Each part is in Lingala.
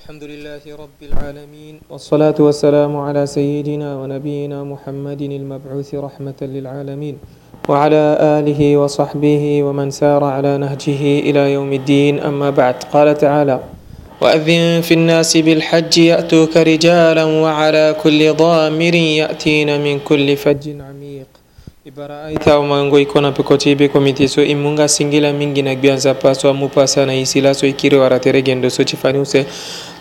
الحمد لله رب العالمين والصلاة والسلام على سيدنا ونبينا محمد المبعوث رحمة للعالمين وعلى آله وصحبه ومن سار على نهجه إلى يوم الدين أما بعد قال تعالى وأذن في الناس بالحج يأتوك رجالا وعلى كل ضامر يأتين من كل فج عميق ibara aita omango ikona pekotibe komiti so imunga singila mingi na gbia nzapa so amupa sana isila so ikiri wara tere gendo so ti fani use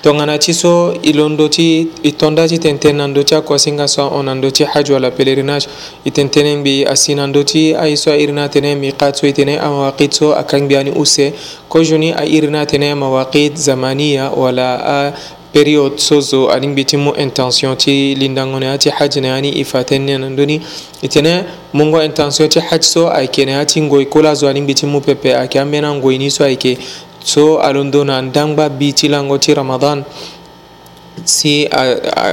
tongana ti so i londo ti i tonda ti tenten na ndö ti akuasinga so ahon na ndö ti haj wala pélerinage i tentene ngbi asi na ndö ti ai so airi ni atene miqat so i tene amawaqit so akan gbia ni use kozhuni airi ni atene mawaqit zamaniya wala période sozo anin biti mu intention ti lindangone ati haj ne ani ifatenne nan duni itene mungo intention ti haj so ayke ne ati ngoi kula zo anin biti mu pepe ayke ambena ngoi ni so ayke so alondo na ndangba bi ti lango ti ramadan si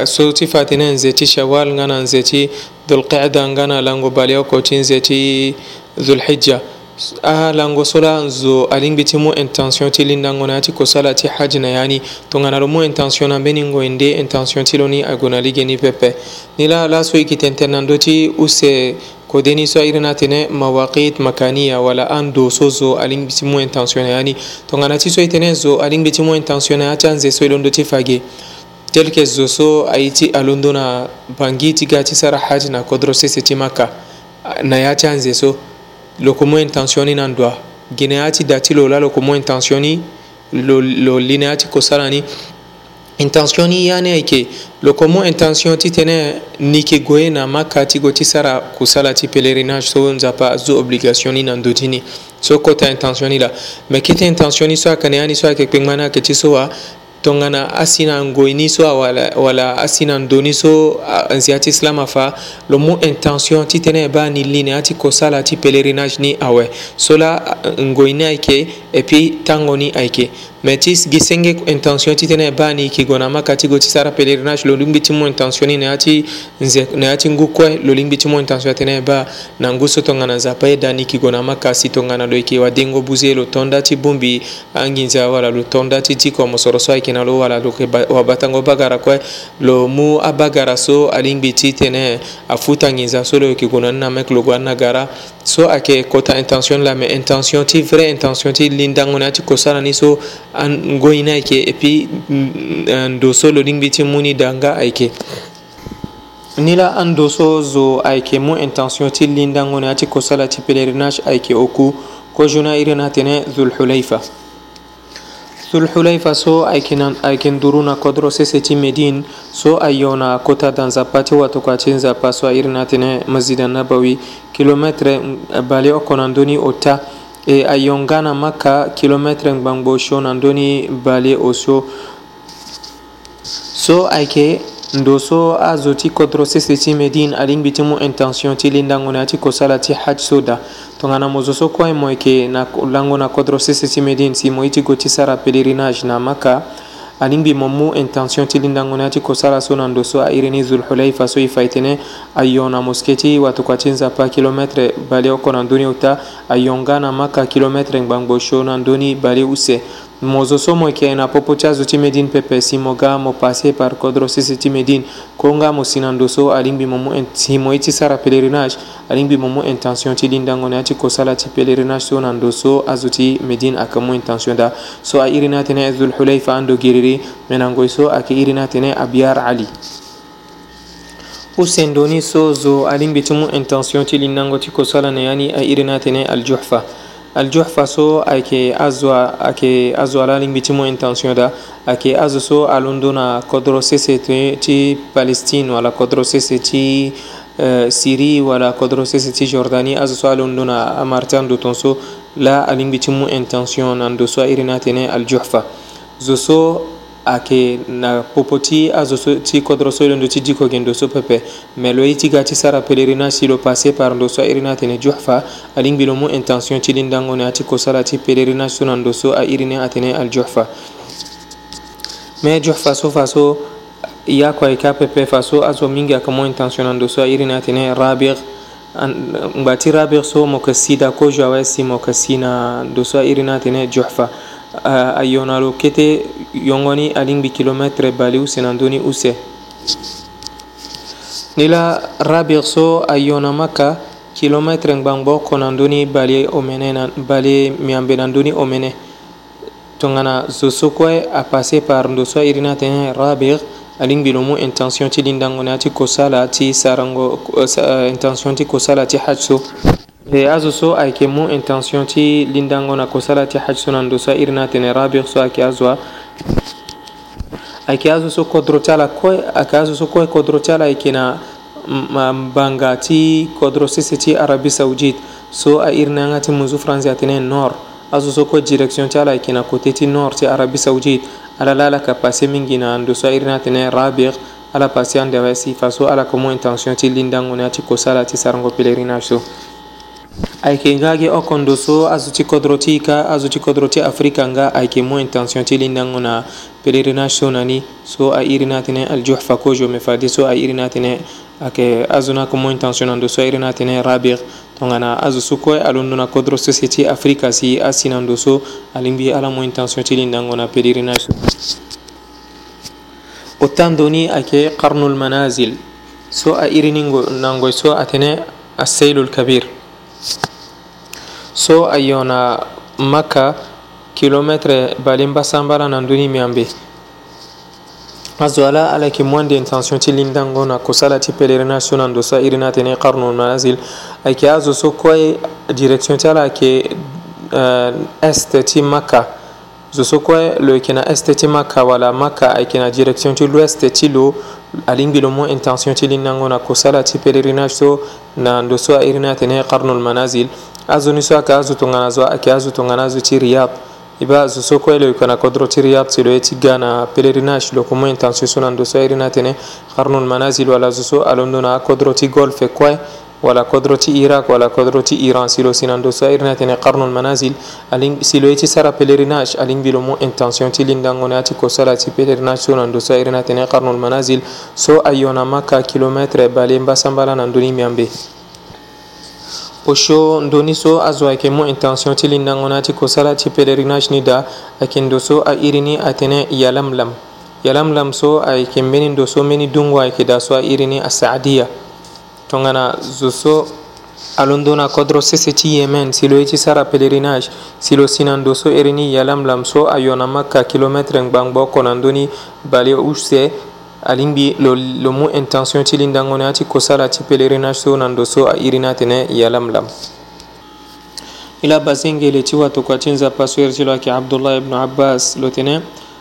so ti fatene nze ti shawal ngana nze ti dhulqida ngana lango baleo ko ti nze ti dhulhijja alango ah, sola zo alingbi ti mu intention ti lindango na ya ti kosala ti haji na ya ni tongana lo mu intention na mbeni ngoi nde intention ti lo ni ague na ligi ni pepe ni la laso e yeke tenten na ndö ti use kode ni so airi na tene mawaqit makaniya wala an doso zo alingbi ti mu intention na ya ni tongana ti so e tene zo alingbi ti mu intention na ya ti anze so e lo ndö ti fage tel ke zo so aye ti alondo na bangi ti ga ti sara haji na kodro sese ti maka na ya ti anze so lokomo intentioni nan dwa geneyati dati lo la lokomo intentioni lo, lo lineyati kosala ni intentioni yani ayeke lokomo intention ti tënë ni yeke gue na ma ka ti go ti sara kusala ti pèlerinage so nzapa azo obligation ni na ndö ti ni so kota intention ni la me kiti intention ni so ayeke na ya ni so ayeke kpengba ni ayeke ti so tongana asina ngoyni so wala, wala asina ndoni so nzi ati silama fa lo mu intention ti tene ba ni lini ati kosala ti pèlerinage ni awe so la ngoyni ayeke e puis tango ni ayeke mais ti gi senge intention ti tënë e ba ni yiki gue na amâ ka ti gue ti sara pèlerinage lo lingbi ti mû intention ni na ya ti nze na ya ti ngu kue lo lingbi ti mû intention atënë e ba na ngu so tongana nzapa ye da ni yiki gue na amâ ka si tongana lo yeke wadengo buzi ye lo tonda ti bongbi anginze awala lo tonda ti diko mosoro so ayeke na lo wala lo yeke wabatango bagara kue lo mû abagara so alingbi ti tënë afuta nginza so lo yeke gue na ni na meke lo gue ani na gara so ayeke kota intention ni la mais intention ti vrai intention ti lindango na ya ti kosala ni so an goyna ayke et puis mm, an doso lo ɗin ɓiti muni danga ayke nila an doso zo ayke mu intention ti lindangone ati ko salati pèlerinage ayke oku ko juna irin atene zulhulayfa zulhulayfa so aykinan aykin duruna kodro sese ti medine so ayona kota dan zappa ti wato ko atin zappa so a irin atene masjid annabawi kilometre mm, bale o konandoni otta e ayongana maka kilometre ngbangbo sio nandöni bale osio so ayeke ndo so azo ti kodro sese ti mê din alingbi ti mu intention ti lindango na yâ ti kosala ti hadj so da tongana mo zo so kue mo yeke na lango na kodro sese ti mê din si mo ye ti go ti sara pélerinage na maka alingi momu intention ti lindangona ti kosala so na ndo so airi ni zulhuleifa so e fa e tënë ayo na moské ti watokua ti nzapa kilometre bale oko na ndöni ota ayo nga na maka kilometre ngbangbo so na ndöni bale use mozosomo e na popo tiazo ti medin pepe si mo ga mo passer par kodro sese ti medin konga mo sinando so alingbi mo mu himo ye ti sara pélerinage alingbi mo mu intention ti lindangoni ya ti kosala ti pélerinage so na ndo so azo ti medin ayeke mu intention da so airi ni atene e zulhuleifa ando geriri me na ngoi so ayeke iri ni atene abiar ali usendoni so zo alingbi ti mu intention ti lindango ti kosala na ya ni airi ni atene aljuhfa aljuhfa so ayke azwa ayke azwa la lingbi ti mu intention da ayke azo so alundo na kodro sese ti palestine wala kodro sese ti euh, syrie wala kodro sese ti jordanie azo so alundo na amarti ando ton so la alingbi ti mu intention na ndo so airi na atene aljuhfa zo so ake na popo ti azo so, ti kodro so ilo ti diko gen do so pepe me lo ye ti ga ti sara pèlerinage ti lo passé par ndo so airi na atene juhfa alingbi lo mu intention ti lindango ne ati kosala ti pèlerinage so na ndo so airi ne atene aljuhfa me juhfa so fa so ya kua e ka pepe fa so azo mingi ayeke mû intention na ndo so airi ne atene rabir ngba ti rabir so mo yeke si dako zo awe si mo yeke si na ndo so airi ne atene juhfa a euh, yonalo kete yongoni alingbi kilometre baliw sinanduni use nila rabir so a yona maka kilometre ngbangbɔ konanduni bali omene na bali miambenanduni omene tongana zo so kue a passé par ndoso irina tene rabir alingbi lomu intention ti lindangone ati kosala ti sarango euh, euh, intention ti kosala ti haj so e azo so ayeke mu intention ti lindango na kosala ti hadj so na ndo so iri na atene rabir so ayeke azo a ayeke azo so kodro ti ala kue ayeke azo so kue kodro ti ala ayeke na mbanga ti kodro sese ti arabie saoudite so airi na yanga ti mu zu france atene nord azo so kue direction ti ala ayeke na côté ti nord ti arabie saoudite ala la alaka passe mingi na ndo so airi na atene rabir ala passe andere si fa so alaka mu intention ti lindango na ya ti kosala ti sarango pèlerinage so ayeke nga ge oko ndo so azo ti kodro ti hika azo ti kodro ti afrika nga ayeke mû intention ti lindango na pèlerinage so na ni so airi ni atene aljuhfa kozo me fade so airi ni atene ayeke azo ni ayeke mû intention na ndo so airi ni atene rabir tongana azo so kue alondo na kodro sese ti afrika si asi na ndo so alingbi ala mû intention ti lindango na pèlerinage so otando ni ayeke qarnul manazil so airi ni nangue so atene aseilul kabir so a yona makka kilomètre balimba sambara na ndunimi an be a zo ala ala yeke moins d'intention ti lindango na kosala ti pèlerinage so na ndo so airi na tene karnul manasil ayeke azo so kue direction ti ala yeke uh, este ti makka zo so kue lo yeke na este ti makka wala makka ayeke na direction ti l'ouest ti lo alingbi lo mû intention ti lindango na kosala ti pèlerinage so na ndo so airi na tene karnul manasil azoniso aka azotongana zo ayeke azotongana azo ti riyad e ba zo so kue lo yeke na kodro ti riyad si lo ye ti ga na pèlerinage lo yeke mu intention so na ndo so airi ni atene karnul manazil wala zo so alondo na akodro ti golfe kue wala kodro ti irak wala kodro ti iran si lo si na ndo so airi ni atene karnul manazil si lo ye ti sara pèlerinage alingbi lo mu intention ti lindango na yâ ti kosala ti pèlerinage so na ndo so airi ni atene karnul manazil so ayo na maka kilometre bale mbasambala na ndöni miambe o show ndoni so a zo ayeke mû intention ti lindängo na ti kosala ti pèlerinage ni da ayeke ndo so airi ni atene yalamlam yalamlam so ayeke mbeni ndo so mbeni dungo ayeke da so airi ni asaadiya tongana zo so alondo na kodro sese ti yemen si lo ye ti sara pèlerinage si lo si na ndo so iri ni yalamlam so ayo na maka kilometre ngbangba oko na ndöni bale use alingbi lo, lo mu intention ti lin dangone ati kosala ti pèlerinage so nando so airi na tene ya lamlam ila basenge le ti watoko ati nzapa so ti lo ayeke abdullah ibn abbas lo tene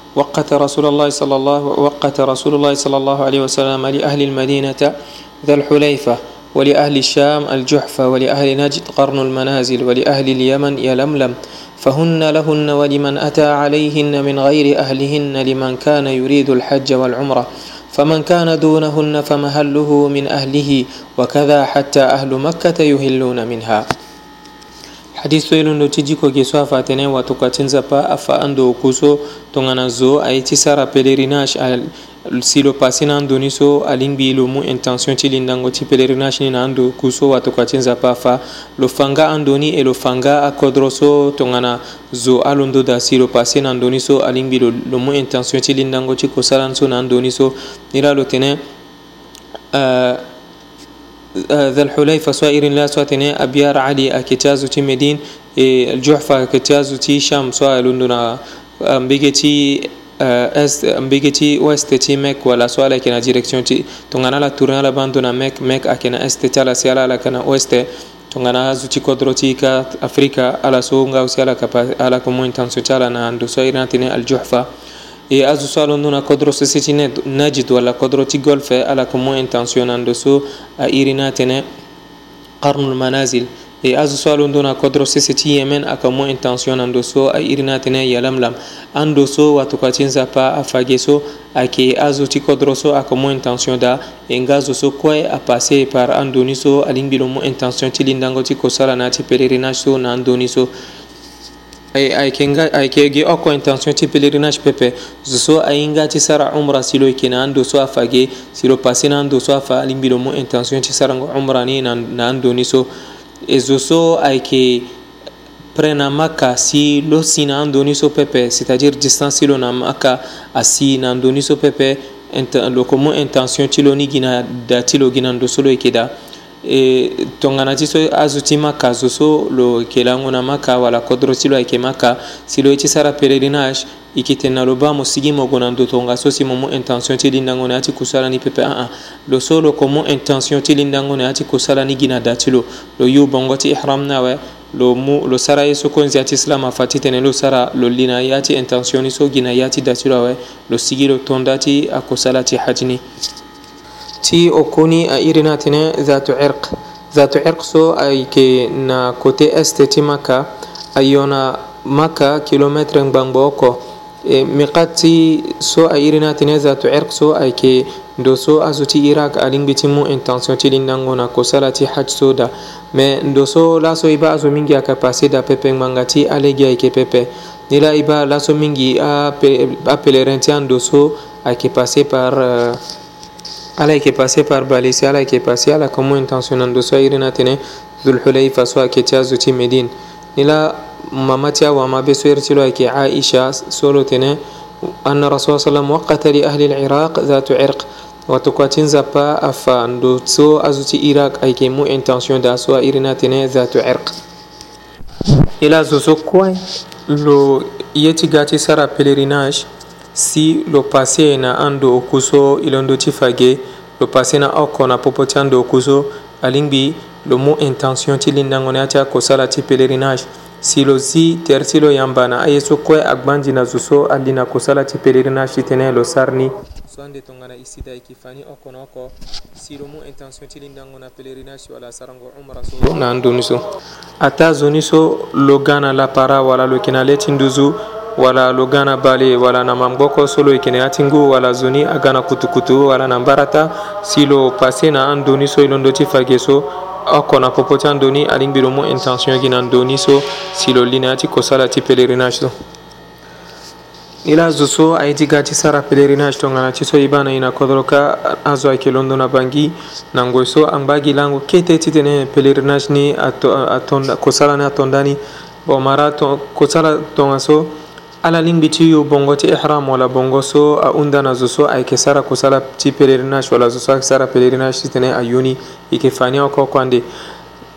وقت رسول الله صلى الله وقت رسول الله صلى الله عليه وسلم لأهل المدينة ذا الحليفة ولأهل الشام الجحفة ولأهل نجد قرن المنازل ولأهل اليمن يلملم فهن لهن ولمن أتى عليهن من غير أهلهن لمن كان يريد الحج والعمرة فمن كان دونهن فمهله من أهله وكذا حتى أهل مكة يهلون منها hadis to irin doti jiko ke so afatene wato katin zapa afa ando kuso tongana zo aiti sara pelerinage al silo pasi na ando ni so alingbi lo mu intention ti lindango ti pelerinage ni na ando kuso wato kua ti nzapa afa lo fanga ando ni e lo fanga akodro so tongana zo alondo da si lo pasi na ando ni so alingbi lo, lo mu intention ti lindango ti kosala ni so na ando ni so ni la lo tene uh, ذا الحليفة سوائر لا سواتني أبيار علي أكتازو تي مدين الجحفة أكتازو تي شام سواء لندن أمبيجتي est ambigi ti ouest ti meke wala so ala yeke na direction ti tongana la tourne ala bandu na meke meke ayeke na este ti ala si ala ala yeke na oueste tongana azo ti kodro ti ka afrika ala so nga aussi ala yeke moins intention ti ala na ando so airi na tene aljuhfa e asusaronduna kodro so sitine najid walla kodro tiggol fe ala ko mo intentionnando so a irinatene qarnul manasil e asusalo ndona kodro seseti yemen aka mo intention ando so a irinatene yalamlam ando so wato katinza pa afage so ake azuti kodro so aka mo intention da e ngazo so koye apase par andoni so alingbilo mo intention tilindangoti ko sala nati pelerinage so na andoni so ayeke gi oko intention ti pèlerinage pepe zo so ahinga ti sara umra si lo e yeke na andö so afa ge si lo pasé na andö so afa lingbi lo mû intention ti sarango umra ni na, na andö ni so e zo so ayeke près na maka si lo si na andö ni so pepe c'est à dire distance ti lo na maka asi na ndö ni so pepe lo yeke mû intention ti lo ni gi na da ti lo gi na ndo so lo yeke da e tongana ti so azo ti maka zo so lo yeke lango na maka wala kodro ti lo ayeke maka si lo ye ti sara pèlerinage e kite na lo ba mo sigi mogo na ndö tongaso si mo mû intention ti lindango na ya ti kusala ni pepe aa ah, ah. lo so lo yeke mû intention ti lindango na ya ti kusala ni gi na da ti lo lo yu bongo ti ihram na awe lo mu lo sara ye so konzi ya ti sila mafa ti tene lo sara lo li na ya ti intention ni so gi na ya ti da ti lo awe lo sigi lo tonda ti akusala ti haji ni ti o koni a irina tene zatu irq zatu irq so ayeke na côté este ti maka ayo na maka kilometre ngbangba oko e, miqat ti so airi na tene zatu irq so ayeke ndo so azo ti irak alingbi ti mu intention ti lindango na kosala ti haj so da me ndo so laso e ba azo mingi ayeke passe da pepe ngbanga ti alege ayeke pepe ni la e ba laso mingi apellerin ti ando so ayeke passe par euh, ala yake passé par balisi ala yake passé ala kamo intentionnando so iri na tene dhulhulayfa so ake tia zuti medine nila mama tia wama be so iri tilo ayke aisha solo tene anna rasul sallam waqata li ahli liraq dhatu irq wato kwatin zapa afa ndo so azuti iraq ayke mu intention da so iri na tene dhatu irq ila zozo kwai lo yeti gati sara pelerinage si lo passé na ando okuso e londo ti fage lo passé na oko na popo ti ando okuso alingbi lo mû intention ti lindango ni ya ti akosala ti pèlerinage si lo zi tere ti lo yamba na aye so kue agbanzi na zo so ali na kosala ti pèlerinage ti tënë lo sar ni so ande tongana e sida e yeke fa ni oko na oko si lo mû intention ti lindango na pèlerinage so ala sarango umra so na andoni so ata zo ni so lo ga na lapara wala lo yeke na le ti nduzu wala lo gana bale wala na mamgoko solo e kene ati ngu wala zoni agana kutukutu wala na mbarata si lo pase na an doni so e londo ti fage so oko na popo ti andoni alingbi lo mû intention gi na ndoni so si lo li na ya ti kosala ti pélerinage so ni la zo so ayedi ga ti sara pélerinage tongana ti so e ba na e na kodro ka azo ayeke londo na bangi na ngoi so angba gi lango kete ti tene pélerinage ni kosala ni atondani bon mara kosala tongaso ala lingbi ti yu bongo ti ihram wala bongo so ahunda na zo so ayeke sara kusala ti pèlerinage wala zo so ayeke sara pèlerinage ti tene ayoni e yeke fani oko kuande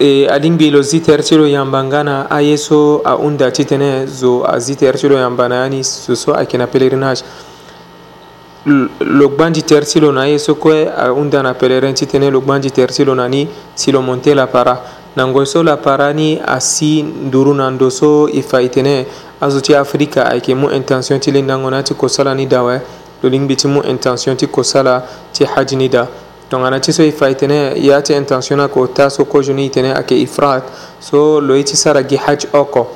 e alingbi lo zi tere ti lo yamba nga na aye so ahunda ti tene zo azi tere ti lo yamba na ya ni zo so ayeke na pèlerinage lo gbandi tere ti lo na ye so kue ahunda na pèlerin ti tënë lo gbandi tere ti lo na ni si lo monte la para nango so la parani asi nduru na ndo so e fa e tene azo ti afrika ayeke mu intention ti lendango na ti kosala ni dawe lo lingbi ti mu intention ti kosala ti haji ni da tongana ti so e fa e tene ye ti intention na yeke ota so kozo ni e tene ayeke ifrat so lo ye ti sara gi haji oko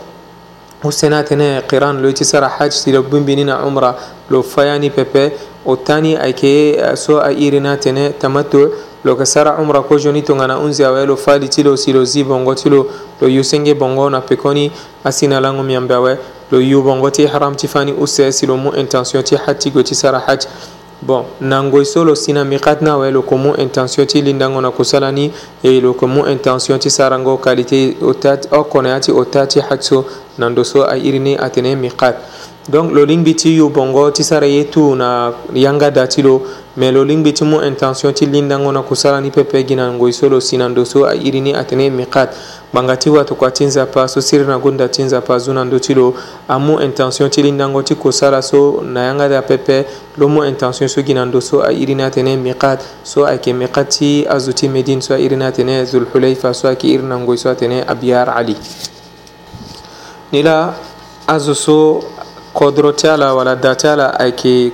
usena tene qiran lo ye ti sara haji si lo gbingbi ni na umra lo faya ni pepe o tani ayeke so airi na tene tamattu lo yeke sara ambra kozo ni tongana hunzi awe lo fâ li ti lo si lo zi bongo ti lo lo yu senge bongo na pekoni asi na lango miambe awe lo yu bongo ti ihram ti fâ ni use si lo mu intention ti hâ ti gue ti sara hadj bon na ngoi so lo si na mikat na awe lo yeke mu intention ti lindango na kusala ni e lo yeke mu intention ti sarango kalite ota okona ya ti ota ti hadj so na ndo so airi ni atene mikat donc lo lingbi ti yu bongo ti sara ye tu na yanga da ti lo me lo lingbi ti mu intention ti lindango na kusala ni pepegi na ngoi so lo si na ndo so airi ni atene miqat gbanga ti watokua ti nzapa so siri na gonda ti nzapa zu na ndö ti lo amu intention ti lindango ti kusala so na yanga da pepe lo mu intention so gi na ndo so airi ni atene miqat so ayeke miqat ti azo ti médine so airi ni atene zulhuleifa so ayeke iri na ngoi so atene abiar ali ni la azo so kodrotala walla datala ayeke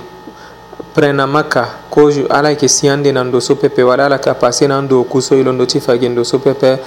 prena maka kozo ala yeke si ande na ndo so pepe wala ala yeke apase na ndo oku e londo ti fage ndo so pepe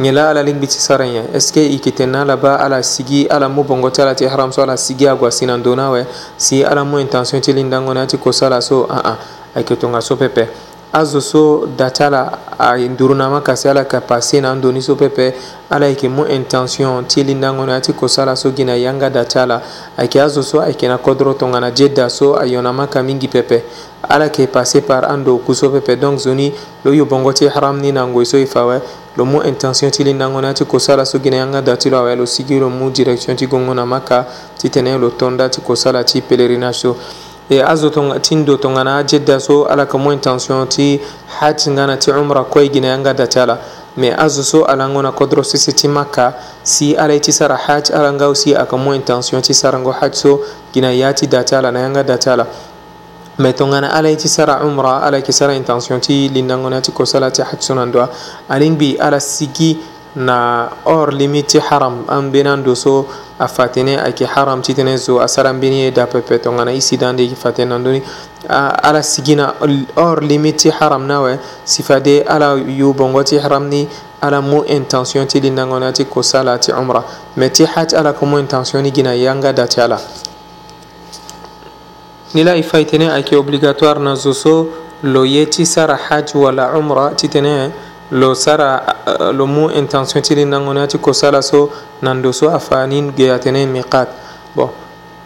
nge la ala lingbi ti sara nyen est ce que e yeke tene ala ba ala sigi ala mu bongo ti ala ti haram so ala sigi agua si na ndo na awe si ala mu intention ti lindango na ya ti koso ala so aa ayeke tongaso pepe azo so data la e ndurunama ka se ala ka pase na an doni so pepe ala yeke mu intention ti e lindango na ya ti kosala so gi na yanga data la ayeke azo so ayeke na kodro tongana je da so ayo na maka mingi pepe ala yeke pase par ando oku so pepe donc zoni lo yo bongo ti haram ni na ngoi so e fa awe lo mu intention ti lindango na ya ti kosala so gi na yanga da ti lo awe lo sigi lo mu direction ti gongo na maka titene lo tonda ti kosala ti pèlerinage so e azo ton tindo ton ana jedda so ala ka mo intention ti hajj ngana ti umra koy gina anga da tala me azo so ala ngona kodro sisi ti makka si ala ti sara hajj ala nga si aka mo intention ti sara ngo hajj so gina yati da tala na anga da tala me tongana ala ye ti sara umra ala yeke sara intention ti lindango na ti kosala ti hajj so na ndö a alingbi ala sigi na hors limite haram an benan do so a fatene ayeke haram titene zo asara ambeni ye dapepe tongana i sidan de yeke fatene na ndöni ala sigi na hors limite ti haram na awe si fade ala yu bongo ti haram ni ala mu intention ti lindango na ti kosala ti umra me ti haj ala yeke mu intention ni gi na yanga da ti ala ni la e fa e tënë ayeke obligatoire na zo so lo ye ti sara haj wala umra titene lo sara eh, lo mu intention tili nangonati ko sala so nando so afanin geyatene miqat bon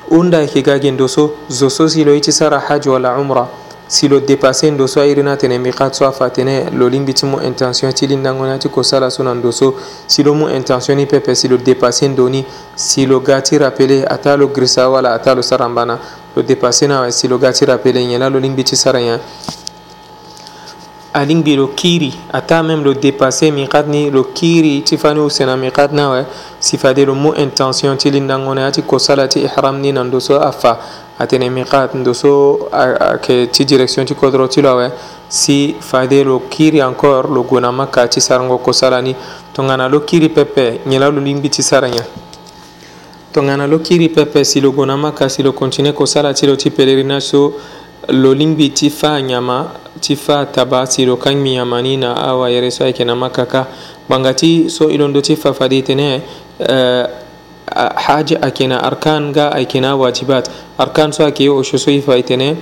unda kigagen do so zo so silo iti sara haj wala umra silo dépassé ndo so ayirina tene miqat so afa tene lo limbi ti mu intention tili nangonati ko sala so nando so silo mu intention ni pepe silo dépassé ndoni silo ga ti rappelé ata lo grisa wala ata lo sara mbana lo dépassé na silo ga ti rappelé nyela lo limbi ti sara nya alingi lo kiri ata même lo dépasser miqat ni lo kiri ti fani usena miqat nawe sifade lo mu intention ti lindango na ya ti kosala ti ihram ni na ndo so afa atene miqat ndo so ayeke ti direction ti kodro ti lo awe si fade lo kiri encore lo gue na maka ti sarango kosala ni tongana lo kiri pepe nyen la lo lingbi ti sara nyen tongana lo kiri pepe si lo gue na maka si lo continue kosala ti lo ti pèlerinage so lo lingbi ti fa a ɲama ti fa a taba siro kan mi yamani na awa yere so ayeke na makaka banga ti so i londo ti fafadi tene uh, haje ayeke na arkan ga ayeke na wajibat arkan so ayeke ye osio so i fa e tene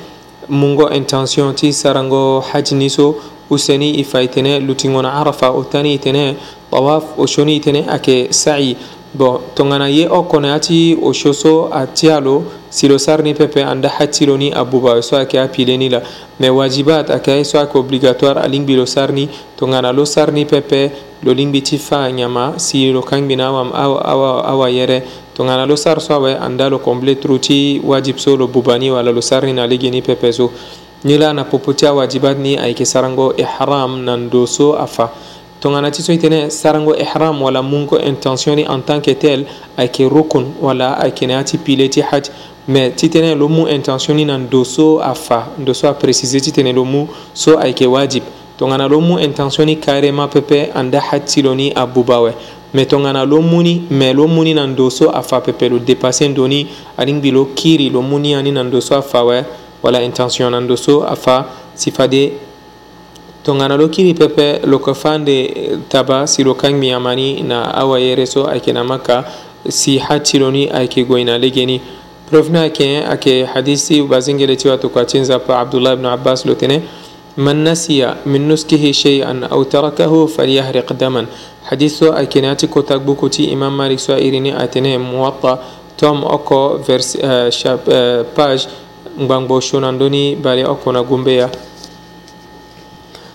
mungo intention ti sarango haji ni so useni i fa e tene lutingo na arafa o tani e tene tawaf osio ni e tene ayeke sa'i bon tongana ye o kɔnɔ a ti o soso a tiya lo silosar ni pepe anda hattilo ni abuba so ake a pileni la mais wajibat ake ay so ake obligatoire a lingbi lo sarni tongana lo sarni pepe lo lingbi ti fa a ɲama si lo kangbi na awam awa, awa, awa yɛrɛ tongana lo sar so awe anda lo comble tru ti wajib so lo bubani wala lo sarni na ligini pepe so ni la na popo ti awajibat ni ayeke sarango ihram nan do so afa tongana ti so e tene sarango ihram wala mungo intention ni en tant que tel ayeke rukun wala ayeke na ya ti pile ti hadj me ti tënë lo mu intention ni na ndo so afa ndo so aprécise ti tene lo mu so ayeke wajib tongana lo mu intention ni carrément pepe anda hadj ti lo ni abuba awe me tongana lo mu ni me lo mu ni na ndo so afa pepe lo dépasse ndo ni alingbi lo kiri lo mu ni ani na ndo so afa awe wala intention na ndo so afa si fade tongana lo kiri pepe lo ko fande taba silo kangmi amani na awa yere so ayke na makka si hatiloni ayke goyna legeni profna ayke ake hadisi bazingele tiwa to kwachenza pa abdullah ibn abbas lo tene من نسي من نسكه شيئا أو تركه فليحرق دما حديث أكناتي كتاك بوكوتي إمام مالك سائريني أتني موطأ توم أكو فيرس آه شاب آه باج مبانبوشون أندوني بالي أكو نغمبيا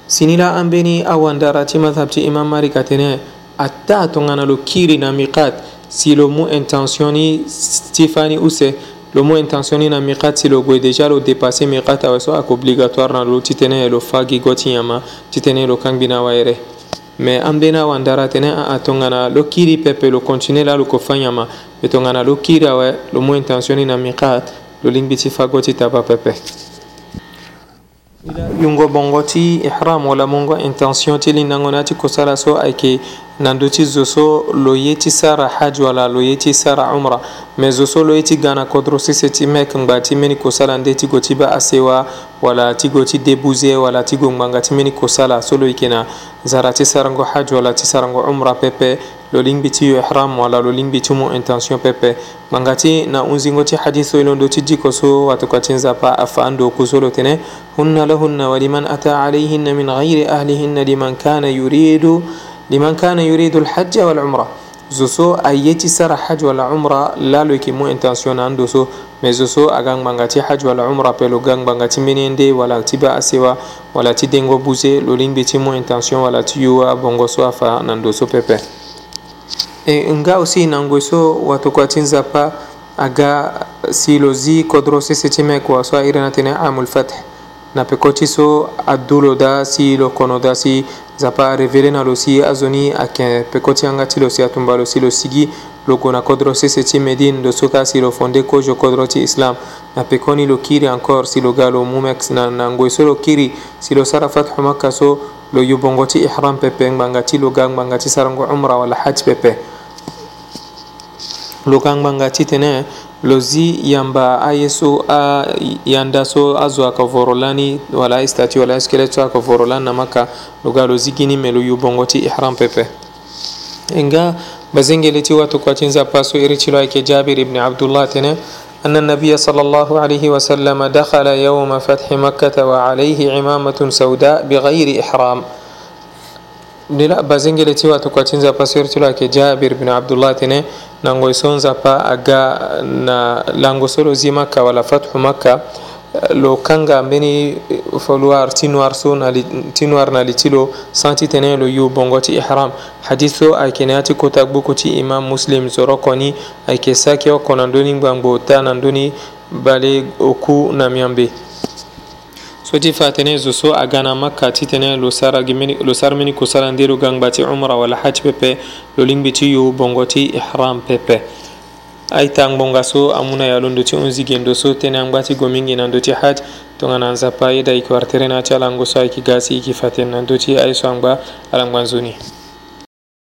sinila an beni awan darati madhabti imam malik atene atta tonganalo kiri na miqat si lo mu intention ni stifani use lo mu intention ni na miqat si lo gue déjà lo dépassé miqat awe so ako obligatoire na lo titene lo fagi gotiyama titene lo kangbina wa yere me an bena awan dara tene aa tongana lo kiri pepe lo continue la lo ko fayama me tongana lo kiri awe lo mu intention ni na miqat lo lingbi ti fagoti taba pepe yungo bongo ti ihram wala mungo intention ti lindango na ti kusala so ayeke na ndö ti zo so lo ye ti sara haj wala lo ye ti sara umra me zo so lo ye ti ga na kodro sese ti meke ngba ti mbeni kosala nde ti go ti ba asewa wala ti go ti débuse wala ti go ngbanga ti mbeni kosala so lo yeke na zara ti sarango haj wala ti sarango umra pepe lo lingbi ti yo ihram wala lo lingbi ti mu intention pepe manga ti na hunzingo ti hadith so e londo ti diko so watoka ti nzapa afa ando ku so lo tene hunna lahunna wa liman ata alayhinna min ghairi ahlihinna liman kana yuridu liman kana yuridu alhajja walumra zo so aye ti sara haj wala umra lalo yeke mu intention na ando so mais zo so aga ngbanga ti haj wala umra pe lo ga ngbanga ti mbeni nde wala ti ba asewa wala ti dengo buze lo lingbi ti mu intention wala ti yo abongo so afa na ndo so pepe e nga aussi nangoy so wato ko atinza pa aga silozi kodro sese time ko so irana tene amul fath na pekoci so adulo da si lo kono da si zapa revele na lo si azoni ayeke pekoti anga ti lo si atumba lo si lo sigi lo gue na kodro sese ti médine lo so taa si lo fonde kozo kodro ti islam na pekoni lo kiri encore si lo ga lo mu mex na, na ngoi so lo kiri si lo sara fathu makka so lo yu bongo ti ihram pepe ngbanga ti lo ga ngbanga ti sarango umra wala haj pepe lokangba nga tɩ tɩ ne lo zi yãmba a yeso a yãnda so a zo a ka voro la ni wala stati wala skelet so a ka voro la nama ka lo ga lo zigi ni me lo yu bongo tɩ ihram pepe nga ba zengele tɩ wato koa tɩ n zapa so ɩrɩ tɩ lo ayke jabir ibn abdullah tɩ ne أن النبي صلى الله عليه وسلم دخل يوم فتح مكة وعليه عمامة سوداء بغير إحرام لا بزنجلتي واتوكاتين زابا سيرتي جابر بن عبد الله تنه nangoye sonza pa aga na lango solo zi makka walla fathu makka lo kanga mbeni foluar tinoir so tinoir nali tilo santi tene lo yu bongoti ihram hadis so ayke nayati kota gbu koti imam muslim zoro koni ayke sakio ko nandoni gbangbo ta nandoni bale oku namyambe soti fatene zoso a gana makka titene lo sarmini kusalandiru gangbati umra wala haj pepe lo lingbiti yo bongoti ihram pepe aita ngbonga so amuna yalo ndoti onzigendo so tene angbati gomingi na ndoti haj tongana nzapa yeda ikiwartere na ti alango so ayiki ga si yiki faten na ndoti aiso angba alangba nzoni